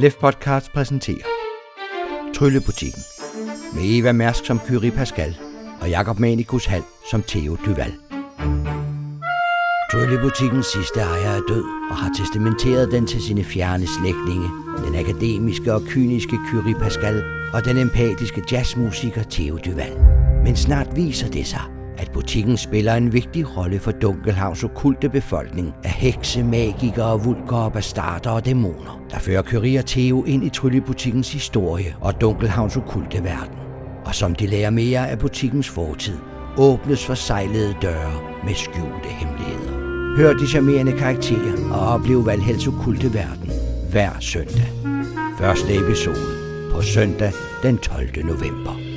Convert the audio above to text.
Lef Podcast præsenterer Tryllebutikken med Eva Mærsk som Kyrie Pascal og Jakob Manikus Hal som Theo Duval. Tryllebutikkens sidste ejer er død og har testamenteret den til sine fjerne slægtninge, den akademiske og kyniske Kyrie Pascal og den empatiske jazzmusiker Theo Duval. Men snart viser det sig, at butikken spiller en vigtig rolle for Dunkelhavns okulte befolkning af hekse, magikere, vulkere, bastarder og dæmoner, der fører kurier og Theo ind i tryllebutikkens historie og Dunkelhavns okulte verden. Og som de lærer mere af butikkens fortid, åbnes for sejlede døre med skjulte hemmeligheder. Hør de charmerende karakterer og oplev Valhals okulte verden hver søndag. Første episode på søndag den 12. november.